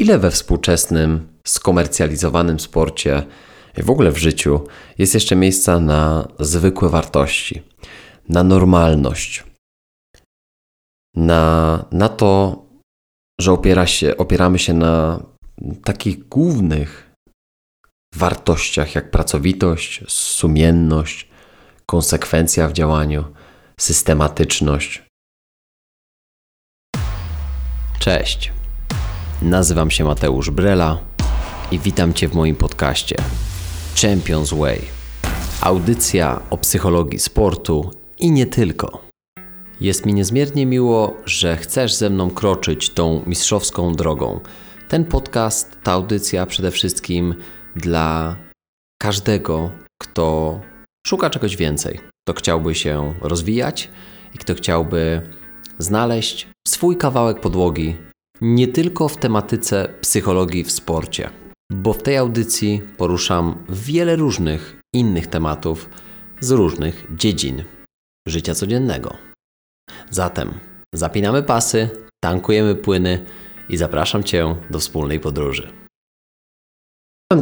Ile we współczesnym, skomercjalizowanym sporcie w ogóle w życiu jest jeszcze miejsca na zwykłe wartości, na normalność, na, na to, że opiera się, opieramy się na takich głównych wartościach jak pracowitość, sumienność, konsekwencja w działaniu, systematyczność. Cześć. Nazywam się Mateusz Brela i witam Cię w moim podcaście Champions Way. Audycja o psychologii sportu i nie tylko. Jest mi niezmiernie miło, że chcesz ze mną kroczyć tą mistrzowską drogą. Ten podcast, ta audycja przede wszystkim dla każdego, kto szuka czegoś więcej, kto chciałby się rozwijać i kto chciałby znaleźć swój kawałek podłogi nie tylko w tematyce psychologii w sporcie, bo w tej audycji poruszam wiele różnych innych tematów z różnych dziedzin życia codziennego. Zatem zapinamy pasy, tankujemy płyny i zapraszam Cię do wspólnej podróży.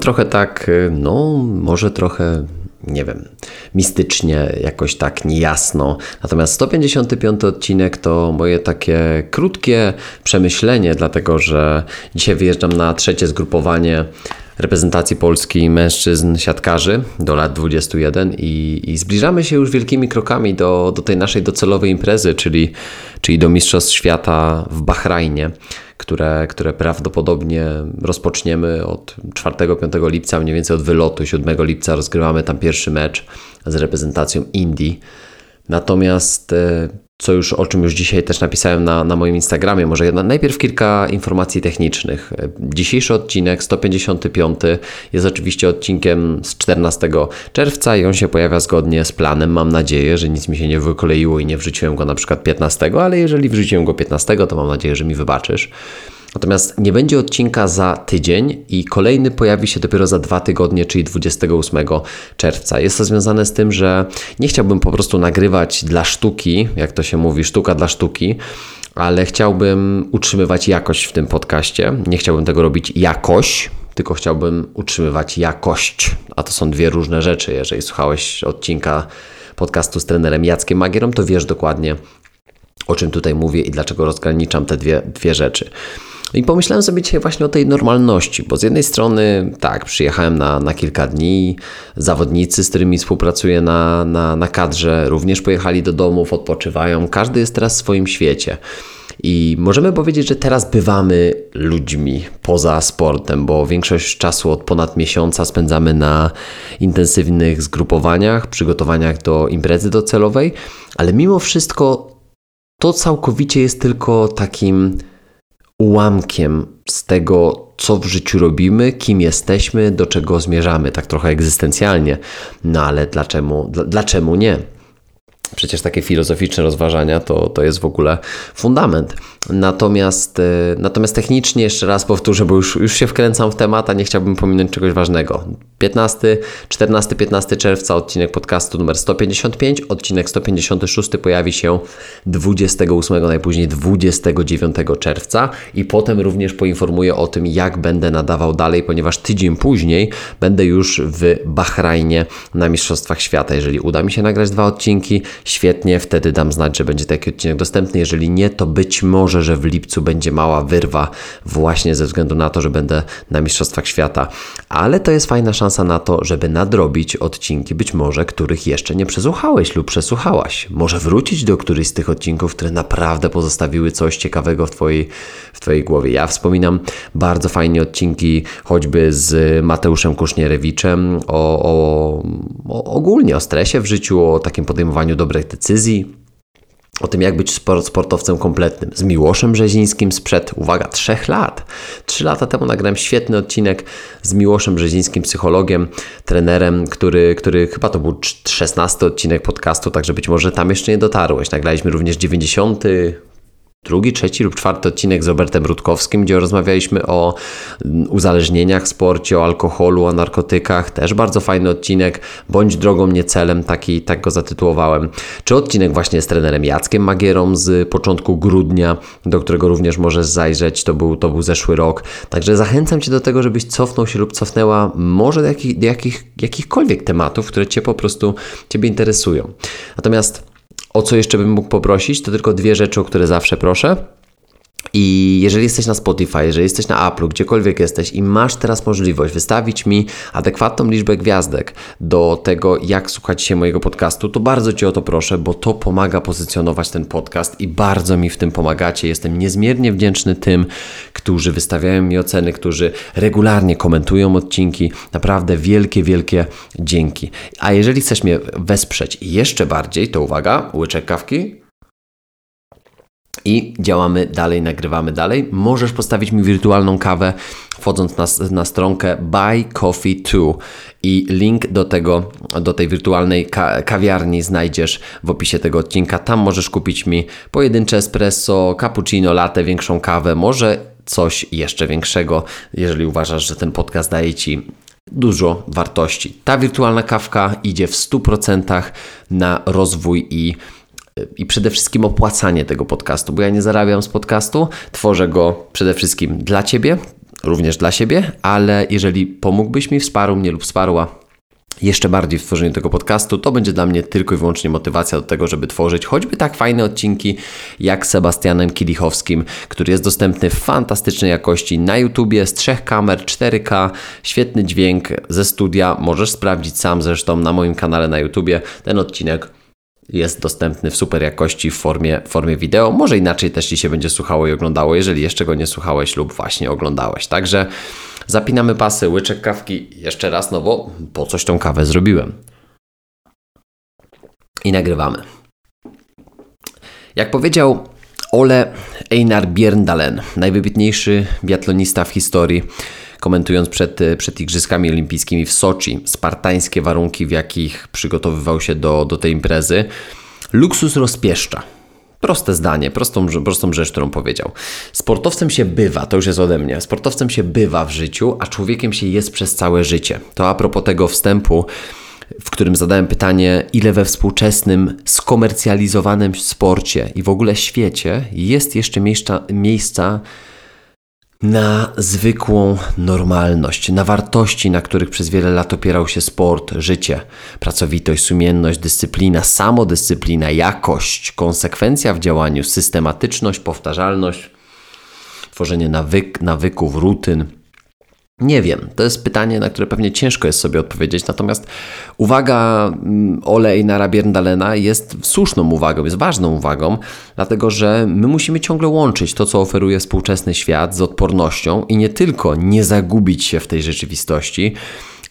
Trochę tak, no, może trochę nie wiem, mistycznie, jakoś tak niejasno. Natomiast 155 odcinek to moje takie krótkie przemyślenie, dlatego że dzisiaj wyjeżdżam na trzecie zgrupowanie reprezentacji Polski mężczyzn siatkarzy do lat 21 i, i zbliżamy się już wielkimi krokami do, do tej naszej docelowej imprezy, czyli, czyli do Mistrzostw Świata w Bahrajnie które, które prawdopodobnie rozpoczniemy od 4-5 lipca, mniej więcej od wylotu 7 lipca rozgrywamy tam pierwszy mecz z reprezentacją Indii. Natomiast e, co już, o czym już dzisiaj też napisałem na, na moim Instagramie. Może jedna, najpierw kilka informacji technicznych. Dzisiejszy odcinek, 155, jest oczywiście odcinkiem z 14 czerwca i on się pojawia zgodnie z planem. Mam nadzieję, że nic mi się nie wykoleiło i nie wrzuciłem go na przykład 15, ale jeżeli wrzuciłem go 15, to mam nadzieję, że mi wybaczysz. Natomiast nie będzie odcinka za tydzień i kolejny pojawi się dopiero za dwa tygodnie, czyli 28 czerwca. Jest to związane z tym, że nie chciałbym po prostu nagrywać dla sztuki, jak to się mówi, sztuka dla sztuki, ale chciałbym utrzymywać jakość w tym podcaście. Nie chciałbym tego robić jakoś, tylko chciałbym utrzymywać jakość. A to są dwie różne rzeczy. Jeżeli słuchałeś odcinka podcastu z trenerem Jackiem Magierą, to wiesz dokładnie, o czym tutaj mówię i dlaczego rozgraniczam te dwie, dwie rzeczy. I pomyślałem sobie dzisiaj właśnie o tej normalności, bo z jednej strony tak, przyjechałem na, na kilka dni, zawodnicy, z którymi współpracuję na, na, na kadrze, również pojechali do domów, odpoczywają, każdy jest teraz w swoim świecie. I możemy powiedzieć, że teraz bywamy ludźmi poza sportem, bo większość czasu od ponad miesiąca spędzamy na intensywnych zgrupowaniach, przygotowaniach do imprezy docelowej, ale mimo wszystko to całkowicie jest tylko takim ułamkiem z tego, co w życiu robimy, kim jesteśmy, do czego zmierzamy, tak trochę egzystencjalnie. No ale dlaczego, dlaczego nie? Przecież takie filozoficzne rozważania to, to jest w ogóle fundament. Natomiast, e, natomiast technicznie, jeszcze raz powtórzę, bo już, już się wkręcam w temat, a nie chciałbym pominąć czegoś ważnego. 15, 14-15 czerwca odcinek podcastu numer 155, odcinek 156 pojawi się 28, najpóźniej 29 czerwca i potem również poinformuję o tym, jak będę nadawał dalej, ponieważ tydzień później będę już w Bahrajnie na Mistrzostwach Świata. Jeżeli uda mi się nagrać dwa odcinki, świetnie, wtedy dam znać, że będzie taki odcinek dostępny. Jeżeli nie, to być może, że w lipcu będzie mała wyrwa właśnie ze względu na to, że będę na Mistrzostwach Świata. Ale to jest fajna szansa na to, żeby nadrobić odcinki, być może, których jeszcze nie przesłuchałeś lub przesłuchałaś. Może wrócić do którychś z tych odcinków, które naprawdę pozostawiły coś ciekawego w Twojej, w twojej głowie. Ja wspominam bardzo fajnie odcinki choćby z Mateuszem Kusznierewiczem o, o, o ogólnie o stresie w życiu, o takim podejmowaniu dobrych decyzji, o tym, jak być sportowcem kompletnym. Z Miłoszem Brzezińskim sprzed, uwaga, trzech lat. Trzy lata temu nagrałem świetny odcinek z Miłoszem Brzezińskim, psychologiem, trenerem, który, który chyba to był 16 odcinek podcastu, także być może tam jeszcze nie dotarłeś. Nagraliśmy również 90 drugi, trzeci lub czwarty odcinek z Robertem Rutkowskim, gdzie rozmawialiśmy o mm, uzależnieniach w sporcie, o alkoholu, o narkotykach. Też bardzo fajny odcinek. Bądź drogą, nie celem, taki, tak go zatytułowałem. Czy odcinek właśnie z trenerem Jackiem Magierą z początku grudnia, do którego również możesz zajrzeć. To był, to był zeszły rok. Także zachęcam Cię do tego, żebyś cofnął się lub cofnęła może do, jakich, do jakich, jakichkolwiek tematów, które Cię po prostu Ciebie interesują. Natomiast o co jeszcze bym mógł poprosić, to tylko dwie rzeczy, o które zawsze proszę. I jeżeli jesteś na Spotify, jeżeli jesteś na Apple, gdziekolwiek jesteś i masz teraz możliwość wystawić mi adekwatną liczbę gwiazdek do tego, jak słuchać się mojego podcastu, to bardzo Cię o to proszę, bo to pomaga pozycjonować ten podcast i bardzo mi w tym pomagacie. Jestem niezmiernie wdzięczny tym, którzy wystawiają mi oceny, którzy regularnie komentują odcinki. Naprawdę wielkie, wielkie dzięki. A jeżeli chcesz mnie wesprzeć jeszcze bardziej, to uwaga, łyczek kawki i działamy dalej, nagrywamy dalej. Możesz postawić mi wirtualną kawę wchodząc na, na stronkę Buy Coffee 2 i link do tego, do tej wirtualnej ka kawiarni znajdziesz w opisie tego odcinka. Tam możesz kupić mi pojedyncze espresso, cappuccino, latte, większą kawę, może coś jeszcze większego, jeżeli uważasz, że ten podcast daje Ci dużo wartości. Ta wirtualna kawka idzie w 100% na rozwój i i przede wszystkim opłacanie tego podcastu, bo ja nie zarabiam z podcastu, tworzę go przede wszystkim dla Ciebie, również dla siebie, ale jeżeli pomógłbyś mi, wsparł mnie lub wsparła jeszcze bardziej w tworzeniu tego podcastu, to będzie dla mnie tylko i wyłącznie motywacja do tego, żeby tworzyć choćby tak fajne odcinki jak Sebastianem Kilichowskim, który jest dostępny w fantastycznej jakości na YouTubie z trzech kamer, 4K, świetny dźwięk ze studia. Możesz sprawdzić sam zresztą na moim kanale na YouTubie ten odcinek jest dostępny w super jakości w formie, formie wideo. Może inaczej też Ci się będzie słuchało i oglądało, jeżeli jeszcze go nie słuchałeś lub właśnie oglądałeś. Także zapinamy pasy, łyczek kawki jeszcze raz, no bo po coś tą kawę zrobiłem. I nagrywamy. Jak powiedział Ole Einar Bjerndalen, najwybitniejszy biatlonista w historii, komentując przed, przed Igrzyskami Olimpijskimi w Soczi spartańskie warunki, w jakich przygotowywał się do, do tej imprezy. Luksus rozpieszcza. Proste zdanie, prostą, prostą rzecz, którą powiedział. Sportowcem się bywa, to już jest ode mnie. Sportowcem się bywa w życiu, a człowiekiem się jest przez całe życie. To a propos tego wstępu, w którym zadałem pytanie, ile we współczesnym, skomercjalizowanym sporcie i w ogóle świecie jest jeszcze miejsca, miejsca na zwykłą normalność, na wartości, na których przez wiele lat opierał się sport, życie, pracowitość, sumienność, dyscyplina, samodyscyplina, jakość, konsekwencja w działaniu, systematyczność, powtarzalność, tworzenie nawyk, nawyków, rutyn. Nie wiem, to jest pytanie, na które pewnie ciężko jest sobie odpowiedzieć, natomiast uwaga mm, Ole na Bierndalena jest słuszną uwagą, jest ważną uwagą, dlatego że my musimy ciągle łączyć to, co oferuje współczesny świat z odpornością i nie tylko nie zagubić się w tej rzeczywistości,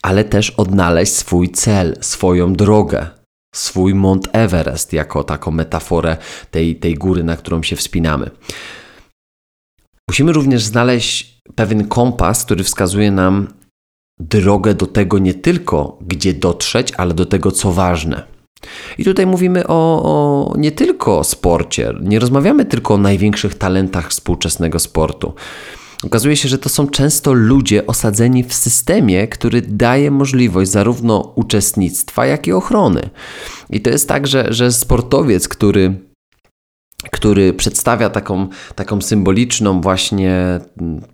ale też odnaleźć swój cel, swoją drogę, swój Mont Everest jako taką metaforę tej, tej góry, na którą się wspinamy. Musimy również znaleźć pewien kompas, który wskazuje nam drogę do tego nie tylko, gdzie dotrzeć, ale do tego, co ważne. I tutaj mówimy o, o, nie tylko sporcie, nie rozmawiamy tylko o największych talentach współczesnego sportu. Okazuje się, że to są często ludzie osadzeni w systemie, który daje możliwość zarówno uczestnictwa, jak i ochrony. I to jest tak, że, że sportowiec, który który przedstawia taką, taką symboliczną właśnie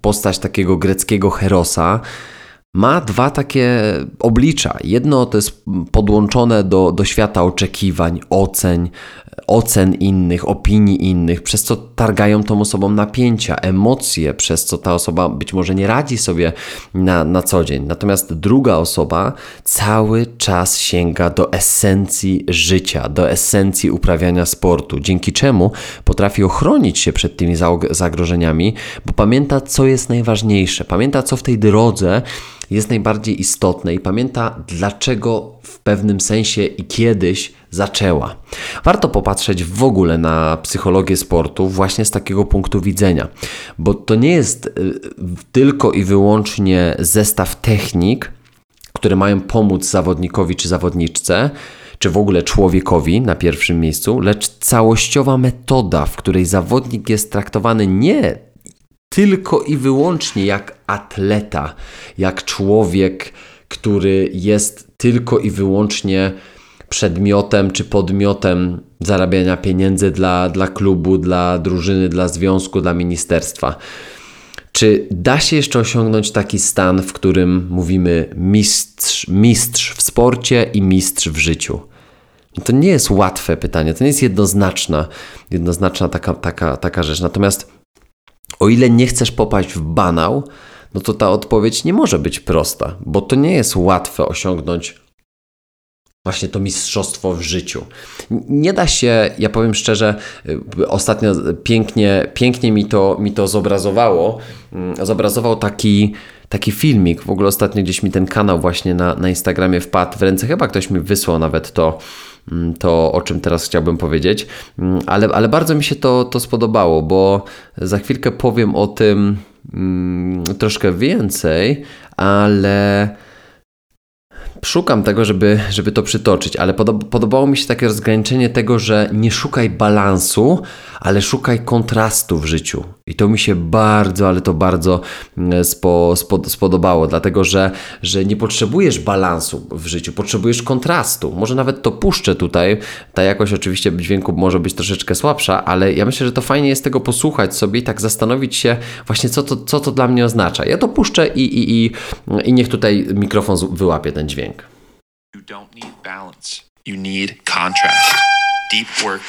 postać takiego greckiego herosa, ma dwa takie oblicza. Jedno to jest podłączone do, do świata oczekiwań, oceń, ocen innych, opinii innych, przez co targają tą osobą napięcia, emocje, przez co ta osoba być może nie radzi sobie na, na co dzień. Natomiast druga osoba cały czas sięga do esencji życia, do esencji uprawiania sportu, dzięki czemu potrafi ochronić się przed tymi zagrożeniami, bo pamięta, co jest najważniejsze, pamięta, co w tej drodze jest najbardziej istotne i pamięta, dlaczego w pewnym sensie i kiedyś zaczęła. Warto popatrzeć w ogóle na psychologię sportu właśnie z takiego punktu widzenia, bo to nie jest y, tylko i wyłącznie zestaw technik, które mają pomóc zawodnikowi czy zawodniczce, czy w ogóle człowiekowi na pierwszym miejscu, lecz całościowa metoda, w której zawodnik jest traktowany nie tylko i wyłącznie jak atleta, jak człowiek, który jest tylko i wyłącznie przedmiotem czy podmiotem zarabiania pieniędzy dla, dla klubu, dla drużyny, dla związku, dla ministerstwa. Czy da się jeszcze osiągnąć taki stan, w którym mówimy mistrz, mistrz w sporcie i mistrz w życiu? No to nie jest łatwe pytanie, to nie jest jednoznaczna, jednoznaczna taka, taka, taka rzecz. Natomiast o ile nie chcesz popaść w banał, no to ta odpowiedź nie może być prosta, bo to nie jest łatwe osiągnąć właśnie to mistrzostwo w życiu. Nie da się, ja powiem szczerze, y, ostatnio pięknie, pięknie mi, to, mi to zobrazowało. Mm, zobrazował taki, taki filmik, w ogóle ostatnio gdzieś mi ten kanał właśnie na, na Instagramie wpadł w ręce, chyba ktoś mi wysłał nawet to, mm, to, o czym teraz chciałbym powiedzieć, mm, ale, ale bardzo mi się to, to spodobało, bo za chwilkę powiem o tym troszkę więcej, ale szukam tego, żeby, żeby to przytoczyć, ale podobało mi się takie rozgraniczenie tego, że nie szukaj balansu, ale szukaj kontrastu w życiu. I to mi się bardzo, ale to bardzo mm, spo, spo, spodobało, dlatego że, że nie potrzebujesz balansu w życiu, potrzebujesz kontrastu. Może nawet to puszczę tutaj. Ta jakość oczywiście dźwięku może być troszeczkę słabsza, ale ja myślę, że to fajnie jest tego posłuchać sobie i tak zastanowić się właśnie, co to, co to dla mnie oznacza. Ja to puszczę i, i, i, i niech tutaj mikrofon wyłapie ten dźwięk. You don't need balance. You need contrast. Deep work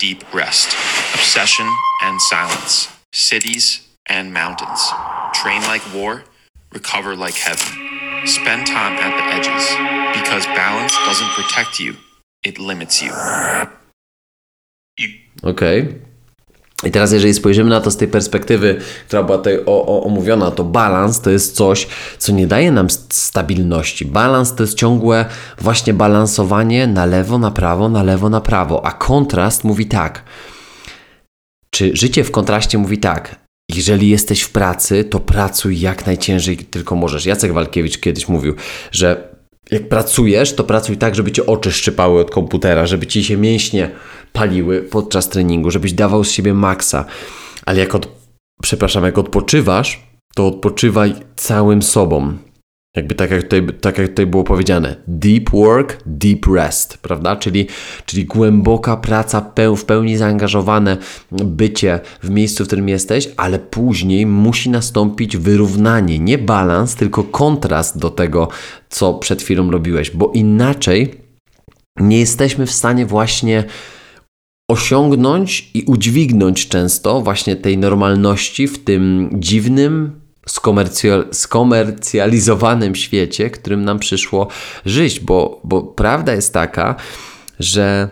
deep rest, obsession and silence, cities and mountains. Train like war, recover like heaven. Spend time at the edges because balance doesn't protect you, it limits you. Okay. I teraz, jeżeli spojrzymy na to z tej perspektywy, która była tutaj o, o, omówiona, to balans to jest coś, co nie daje nam stabilności. Balans to jest ciągłe właśnie balansowanie na lewo, na prawo, na lewo, na prawo. A kontrast mówi tak. Czy życie w kontraście mówi tak? Jeżeli jesteś w pracy, to pracuj jak najciężej tylko możesz. Jacek Walkiewicz kiedyś mówił, że jak pracujesz, to pracuj tak, żeby cię oczy szczypały od komputera, żeby ci się mięśnie paliły podczas treningu, żebyś dawał z siebie maksa. Ale jak od, przepraszam, jak odpoczywasz, to odpoczywaj całym sobą. Jakby tak jak, tutaj, tak jak tutaj było powiedziane, deep work, deep rest, prawda? Czyli, czyli głęboka praca, w pełni zaangażowane bycie w miejscu, w którym jesteś, ale później musi nastąpić wyrównanie, nie balans, tylko kontrast do tego, co przed chwilą robiłeś, bo inaczej nie jesteśmy w stanie właśnie osiągnąć i udźwignąć często właśnie tej normalności w tym dziwnym, skomercjalizowanym świecie, którym nam przyszło żyć, bo, bo prawda jest taka, że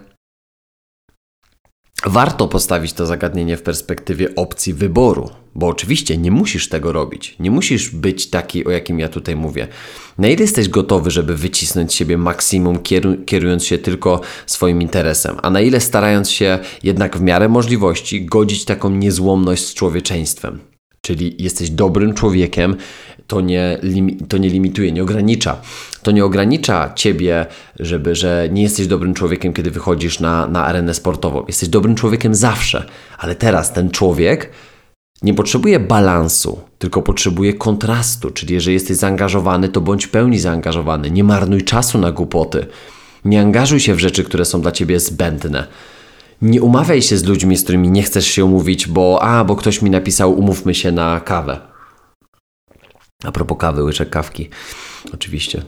warto postawić to zagadnienie w perspektywie opcji wyboru, bo oczywiście nie musisz tego robić, nie musisz być taki, o jakim ja tutaj mówię. Na ile jesteś gotowy, żeby wycisnąć z siebie maksimum, kierując się tylko swoim interesem, a na ile starając się jednak w miarę możliwości godzić taką niezłomność z człowieczeństwem? Czyli jesteś dobrym człowiekiem, to nie, to nie limituje, nie ogranicza. To nie ogranicza ciebie, żeby, że nie jesteś dobrym człowiekiem, kiedy wychodzisz na, na arenę sportową. Jesteś dobrym człowiekiem zawsze, ale teraz ten człowiek nie potrzebuje balansu, tylko potrzebuje kontrastu. Czyli jeżeli jesteś zaangażowany, to bądź pełni zaangażowany. Nie marnuj czasu na głupoty. Nie angażuj się w rzeczy, które są dla ciebie zbędne. Nie umawiaj się z ludźmi, z którymi nie chcesz się umówić, bo a, bo ktoś mi napisał, umówmy się na kawę. A propos kawy, łyczek kawki. Oczywiście.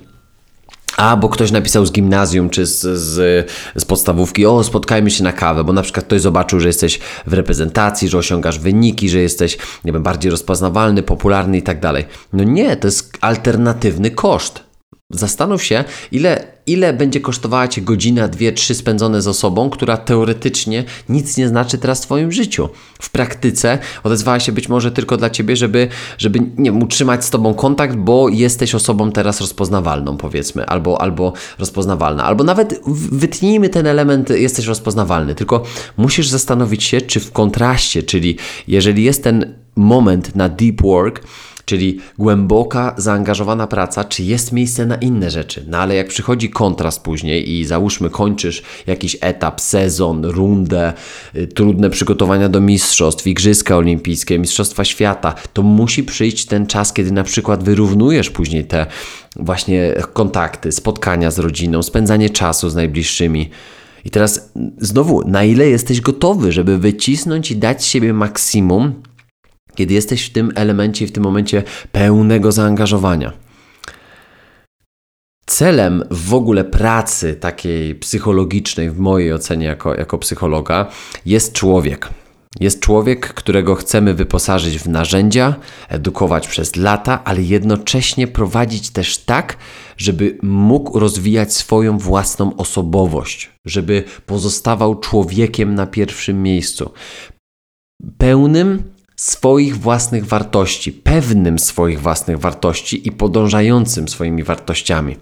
A, bo ktoś napisał z gimnazjum czy z, z, z, podstawówki, o, spotkajmy się na kawę, bo na przykład ktoś zobaczył, że jesteś w reprezentacji, że osiągasz wyniki, że jesteś, nie wiem, bardziej rozpoznawalny, popularny i tak dalej. No nie, to jest alternatywny koszt. Zastanów się, ile, ile będzie kosztowała Cię godzina, dwie, trzy spędzone z osobą, która teoretycznie nic nie znaczy teraz w Twoim życiu. W praktyce odezwała się być może tylko dla Ciebie, żeby, żeby nie wiem, utrzymać z Tobą kontakt, bo jesteś osobą teraz rozpoznawalną, powiedzmy, albo, albo rozpoznawalna. Albo nawet wytnijmy ten element, jesteś rozpoznawalny, tylko musisz zastanowić się, czy w kontraście, czyli jeżeli jest ten moment na deep work, Czyli głęboka, zaangażowana praca, czy jest miejsce na inne rzeczy. No ale jak przychodzi kontrast później i załóżmy kończysz jakiś etap, sezon, rundę, y, trudne przygotowania do mistrzostw, igrzyska olimpijskie, mistrzostwa świata, to musi przyjść ten czas, kiedy na przykład wyrównujesz później te właśnie kontakty, spotkania z rodziną, spędzanie czasu z najbliższymi. I teraz znowu, na ile jesteś gotowy, żeby wycisnąć i dać siebie maksimum, kiedy jesteś w tym elemencie, w tym momencie pełnego zaangażowania. Celem w ogóle pracy takiej psychologicznej, w mojej ocenie jako, jako psychologa, jest człowiek. Jest człowiek, którego chcemy wyposażyć w narzędzia, edukować przez lata, ale jednocześnie prowadzić też tak, żeby mógł rozwijać swoją własną osobowość, żeby pozostawał człowiekiem na pierwszym miejscu. Pełnym swoich własnych wartości, pewnym swoich własnych wartości i podążającym swoimi wartościami.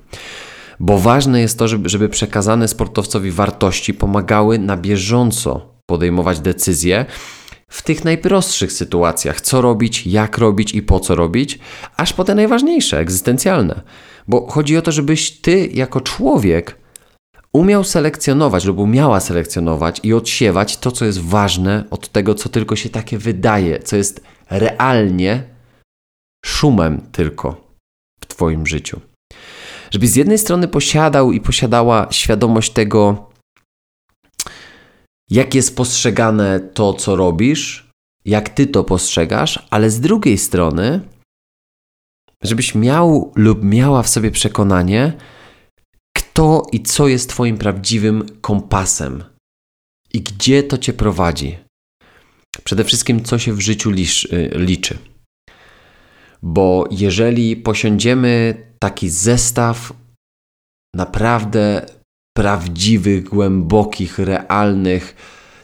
Bo ważne jest to, żeby, przekazane sportowcowi wartości pomagały na bieżąco podejmować decyzje w tych najprostszych sytuacjach, co robić, jak robić i po co robić, aż po te najważniejsze, egzystencjalne. Bo chodzi o to, żebyś ty jako człowiek umiał selekcjonować lub umiała selekcjonować i odsiewać to, co jest ważne, od tego, co tylko się takie wydaje, co jest realnie szumem tylko w Twoim życiu. Żebyś z jednej strony posiadał i posiadała świadomość tego, jak jest postrzegane to, co robisz, jak ty to postrzegasz, ale z drugiej strony, żebyś miał lub miała w sobie przekonanie, kto i co jest Twoim prawdziwym kompasem i gdzie to Cię prowadzi. Przede wszystkim, co się w życiu y, liczy. Bo jeżeli posiądziemy taki zestaw naprawdę prawdziwych, głębokich, realnych,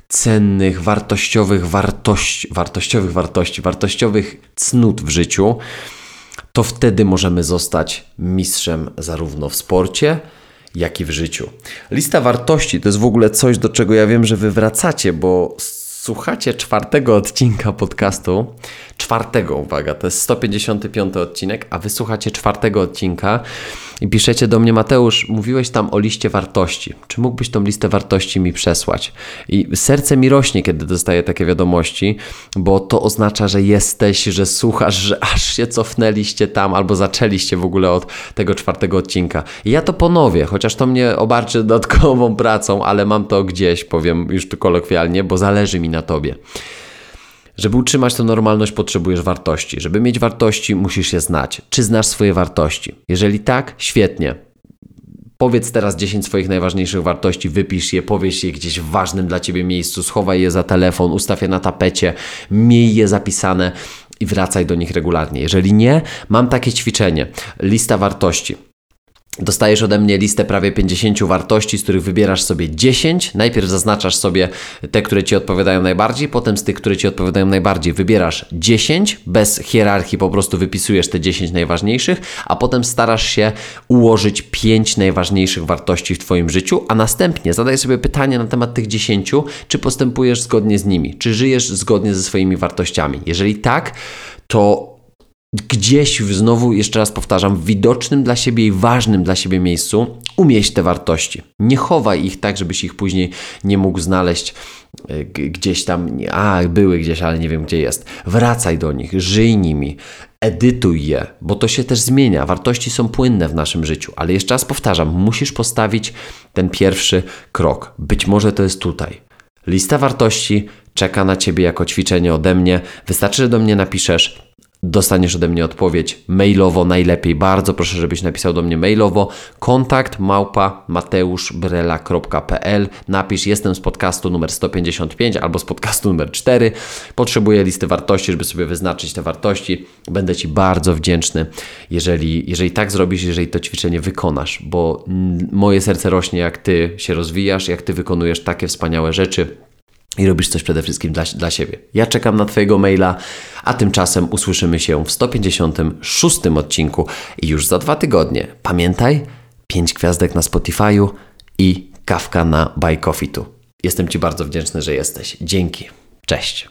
cennych, wartościowych wartości, wartościowych wartości, wartościowych cnót w życiu, to wtedy możemy zostać mistrzem zarówno w sporcie, jak i w życiu. Lista wartości to jest w ogóle coś, do czego ja wiem, że wy wracacie, bo słuchacie czwartego odcinka podcastu. Czwartego, uwaga, to jest 155 odcinek, a wysłuchacie czwartego odcinka i piszecie do mnie, Mateusz, mówiłeś tam o liście wartości. Czy mógłbyś tą listę wartości mi przesłać? I serce mi rośnie, kiedy dostaję takie wiadomości, bo to oznacza, że jesteś, że słuchasz, że aż się cofnęliście tam albo zaczęliście w ogóle od tego czwartego odcinka. I ja to ponowię, chociaż to mnie obarczy dodatkową pracą, ale mam to gdzieś, powiem już tu kolokwialnie, bo zależy mi na tobie. Żeby utrzymać tę normalność, potrzebujesz wartości. Żeby mieć wartości, musisz je znać. Czy znasz swoje wartości? Jeżeli tak, świetnie. Powiedz teraz 10 swoich najważniejszych wartości, wypisz je, powiesz je gdzieś w ważnym dla ciebie miejscu, schowaj je za telefon, ustaw je na tapecie, miej je zapisane i wracaj do nich regularnie. Jeżeli nie, mam takie ćwiczenie. Lista wartości. Dostajesz ode mnie listę prawie 50 wartości, z których wybierasz sobie 10. Najpierw zaznaczasz sobie te, które ci odpowiadają najbardziej, potem z tych, które ci odpowiadają najbardziej, wybierasz 10. Bez hierarchii po prostu wypisujesz te 10 najważniejszych, a potem starasz się ułożyć 5 najważniejszych wartości w Twoim życiu, a następnie zadaj sobie pytanie na temat tych 10, czy postępujesz zgodnie z nimi, czy żyjesz zgodnie ze swoimi wartościami. Jeżeli tak, to gdzieś znowu, jeszcze raz powtarzam, w widocznym dla siebie i ważnym dla siebie miejscu umieść te wartości. Nie chowaj ich tak, żebyś ich później nie mógł znaleźć e, gdzieś tam, a były gdzieś, ale nie wiem gdzie jest. Wracaj do nich, żyj nimi, edytuj je, bo to się też zmienia. Wartości są płynne w naszym życiu, ale jeszcze raz powtarzam, musisz postawić ten pierwszy krok. Być może to jest tutaj. Lista wartości czeka na Ciebie jako ćwiczenie ode mnie. Wystarczy, że do mnie napiszesz dostaniesz ode mnie odpowiedź mailowo najlepiej. Bardzo proszę, żebyś napisał do mnie mailowo kontakt małpa mateuszbrela.pl Napisz, jestem z podcastu numer 155 albo z podcastu numer 4. Potrzebuję listy wartości, żeby sobie wyznaczyć te wartości. Będę Ci bardzo wdzięczny, jeżeli, jeżeli tak zrobisz, jeżeli to ćwiczenie wykonasz, bo moje serce rośnie, jak Ty się rozwijasz, jak Ty wykonujesz takie wspaniałe rzeczy i robisz coś przede wszystkim dla, dla siebie. Ja czekam na Twojego maila, a tymczasem usłyszymy się w 156 odcinku i już za dwa tygodnie. Pamiętaj, 5 gwiazdek na Spotify'u i kawka na Buy Coffee tu. Jestem Ci bardzo wdzięczny, że jesteś. Dzięki. Cześć.